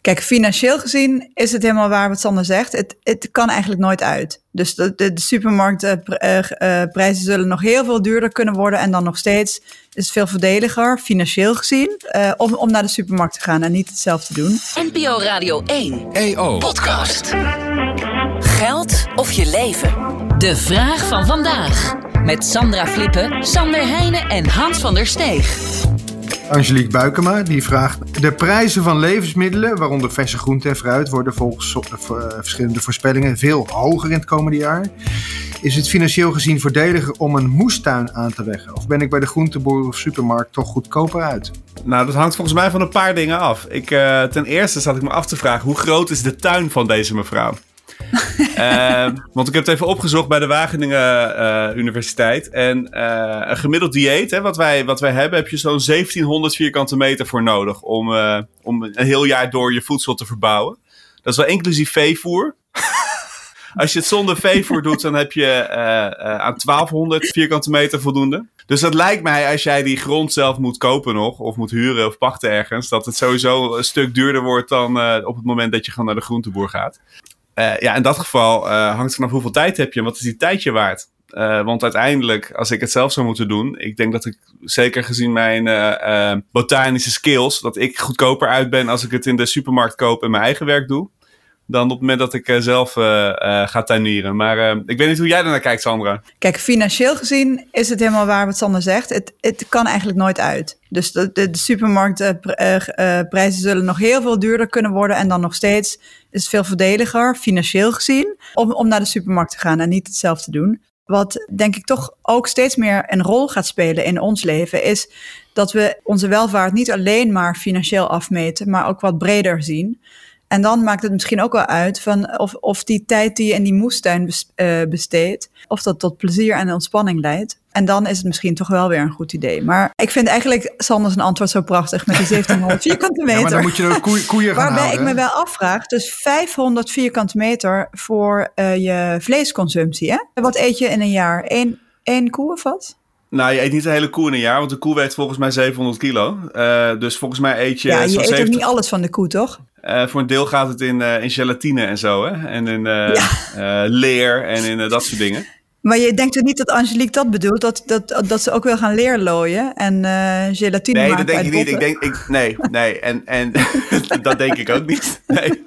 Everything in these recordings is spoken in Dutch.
Kijk, financieel gezien is het helemaal waar wat Sander zegt. Het, het kan eigenlijk nooit uit. Dus de, de, de supermarktprijzen zullen nog heel veel duurder kunnen worden. En dan nog steeds is het veel voordeliger, financieel gezien, uh, om, om naar de supermarkt te gaan en niet het zelf te doen. NPO Radio 1 EO. podcast. Geld of je leven? De vraag van vandaag. Met Sandra Flippen, Sander Heijnen en Hans van der Steeg. Angelique Buikema die vraagt: De prijzen van levensmiddelen, waaronder verse groenten en fruit, worden volgens uh, verschillende voorspellingen veel hoger in het komende jaar. Is het financieel gezien voordeliger om een moestuin aan te leggen? Of ben ik bij de groenteboer of supermarkt toch goedkoper uit? Nou, dat hangt volgens mij van een paar dingen af. Ik, uh, ten eerste zat ik me af te vragen: hoe groot is de tuin van deze mevrouw? Uh, want ik heb het even opgezocht bij de Wageningen uh, Universiteit. En uh, een gemiddeld dieet, hè, wat, wij, wat wij hebben, heb je zo'n 1700 vierkante meter voor nodig. Om, om een heel jaar door je voedsel te verbouwen. Dat is wel inclusief veevoer. Als je het zonder veevoer doet, dan heb je aan 1200 vierkante meter voldoende. Dus dat lijkt mij, als jij die grond zelf moet kopen nog, of moet huren of pachten ergens, dat het sowieso een stuk duurder wordt dan op het moment dat je gewoon naar de groenteboer gaat. Uh, ja, in dat geval uh, hangt vanaf hoeveel tijd heb je en wat is die tijd je waard. Uh, want uiteindelijk, als ik het zelf zou moeten doen, ik denk dat ik zeker gezien mijn botanische skills, dat ik goedkoper uit ben als ik het in de supermarkt koop en mijn eigen werk doe dan op het moment dat ik uh, zelf uh, uh, ga tuinieren. Maar ik weet niet hoe jij daarnaar kijkt, Sandra. Kijk, financieel gezien is het helemaal waar wat Sander zegt. Het, het kan eigenlijk nooit uit. Dus de, de, supermarktprijzen zullen nog heel veel duurder kunnen worden. En dan nog steeds is het veel voordeliger, financieel gezien, om, om naar de supermarkt te gaan en niet het zelf te doen. Wat denk ik toch ook steeds meer een rol gaat spelen in ons leven, is dat we onze welvaart niet alleen maar financieel afmeten, maar ook wat breder zien. En dan maakt het misschien ook wel uit van of, of die tijd die je in die moestuin eh, besteedt, of dat tot plezier en ontspanning leidt. En dan is het misschien toch wel weer een goed idee. Maar ik vind eigenlijk Sanders een antwoord zo prachtig met die 1700 vierkante meter. Ja, maar dan moet je ook koeien, koeien gaan Waarbij houden, ik me wel afvraag, dus 500 vierkante meter voor uh, je vleesconsumptie. Hè? Wat eet je in een jaar? Eén, één koe of wat? Nou, je eet niet een hele koe in een jaar, want de koe weegt volgens mij 700 kilo. Uh, dus volgens mij eet je. Ja, je eet 70... ook niet alles van de koe, toch? Uh, voor een deel gaat het in, uh, in gelatine en zo, hè? En in uh, ja. leer en in dat soort dingen. Maar je denkt er niet dat Angelique dat bedoelt, dat, dat, dat ze ook wil gaan leerlooien en gelatine nee, maken Nee, dat denk ik niet. Ik denk, ik, nee, nee, en, en dat denk ik ook niet. Nee.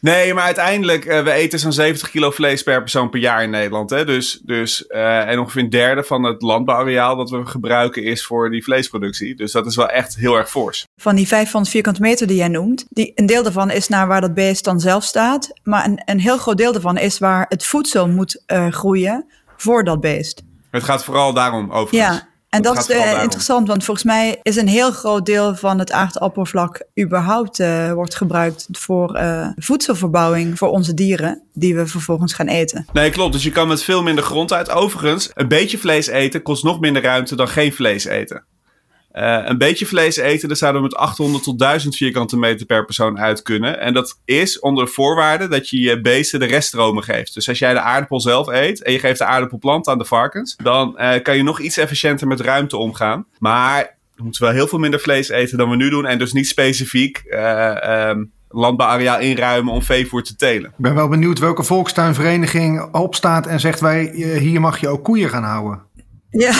Nee, maar uiteindelijk, uh, we eten zo'n 70 kilo vlees per persoon per jaar in Nederland. Hè? Dus, dus, uh, en ongeveer een derde van het landbouwareaal dat we gebruiken is voor die vleesproductie. Dus dat is wel echt heel erg fors. Van die 500 vierkante meter die jij noemt, die, een deel daarvan is naar waar dat beest dan zelf staat. Maar een, een heel groot deel daarvan is waar het voedsel moet uh, groeien voor dat beest. Het gaat vooral daarom overigens. Ja. En dat, dat is uh, interessant, want volgens mij is een heel groot deel van het aardoppervlak überhaupt uh, wordt gebruikt voor uh, voedselverbouwing voor onze dieren, die we vervolgens gaan eten. Nee, klopt. Dus je kan met veel minder grond uit. Overigens, een beetje vlees eten kost nog minder ruimte dan geen vlees eten. Uh, een beetje vlees eten, daar zouden we met 800 tot 1000 vierkante meter per persoon uit kunnen. En dat is onder voorwaarde dat je je beesten de reststromen geeft. Dus als jij de aardappel zelf eet en je geeft de aardappelplant aan de varkens, dan uh, kan je nog iets efficiënter met ruimte omgaan. Maar we moeten wel heel veel minder vlees eten dan we nu doen. En dus niet specifiek uh, um, landbouwareaal inruimen om veevoer te telen. Ik ben wel benieuwd welke volkstuinvereniging opstaat en zegt wij hier mag je ook koeien gaan houden. Ja.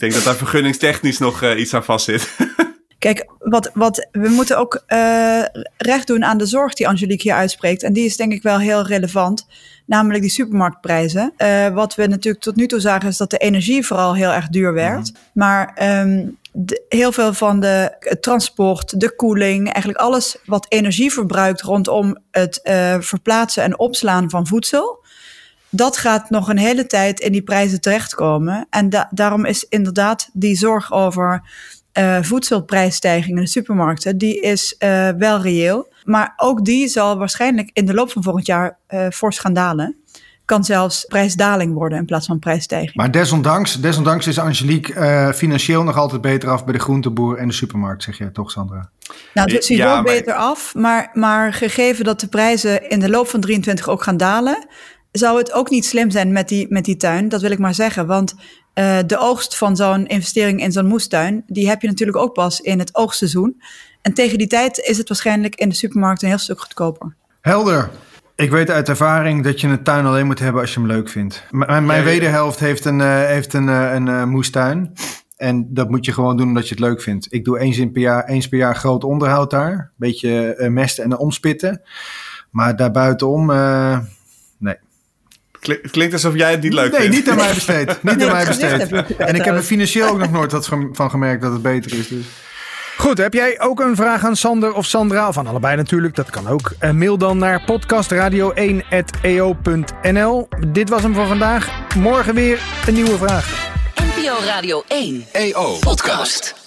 Ik denk dat daar vergunningstechnisch nog uh, iets aan vast zit. Kijk, wat, wat, we moeten ook uh, recht doen aan de zorg die Angelique hier uitspreekt. En die is denk ik wel heel relevant. Namelijk die supermarktprijzen. Uh, wat we natuurlijk tot nu toe zagen is dat de energie vooral heel erg duur werd. Mm. Maar um, de, heel veel van de het transport, de koeling, eigenlijk alles wat energie verbruikt rondom het uh, verplaatsen en opslaan van voedsel dat gaat nog een hele tijd in die prijzen terechtkomen. En da daarom is inderdaad die zorg over uh, voedselprijsstijgingen in de supermarkten, die is uh, wel reëel. Maar ook die zal waarschijnlijk in de loop van volgend jaar uh, fors gaan dalen. Kan zelfs prijsdaling worden in plaats van prijsstijging. Maar desondanks, desondanks is Angelique financieel nog altijd beter af bij de groenteboer en de supermarkt, zeg je toch, Sandra? Nou, het ziet ja, wel beter af. Maar, maar gegeven dat de prijzen in de loop van 23 ook gaan dalen zou het ook niet slim zijn met die, met die tuin. Dat wil ik maar zeggen. Want uh, de oogst van zo'n investering in zo'n moestuin, die heb je natuurlijk ook pas in het oogstseizoen. En tegen die tijd is het waarschijnlijk in de supermarkt een heel stuk goedkoper. Helder. Ik weet uit ervaring dat je een tuin alleen moet hebben als je hem leuk vindt. M mijn ja, wederhelft heeft een, uh, heeft een, uh, een uh, moestuin. En dat moet je gewoon doen omdat je het leuk vindt. Ik doe eens per jaar, eens per jaar groot onderhoud daar. Beetje mesten en omspitten. Maar daarbuitenom, nee. Het klinkt alsof jij het niet leuk nee, vindt. Nee, niet aan mij besteed. Niet aan mij besteed. En ik heb er financieel ook nog nooit wat van gemerkt dat het beter is. Dus. Goed, heb jij ook een vraag aan Sander of Sandra? Van allebei natuurlijk, dat kan ook. Uh, mail dan naar podcastradio1.eo.nl. Dit was hem voor vandaag. Morgen weer een nieuwe vraag. NPO Radio 1 EO Podcast.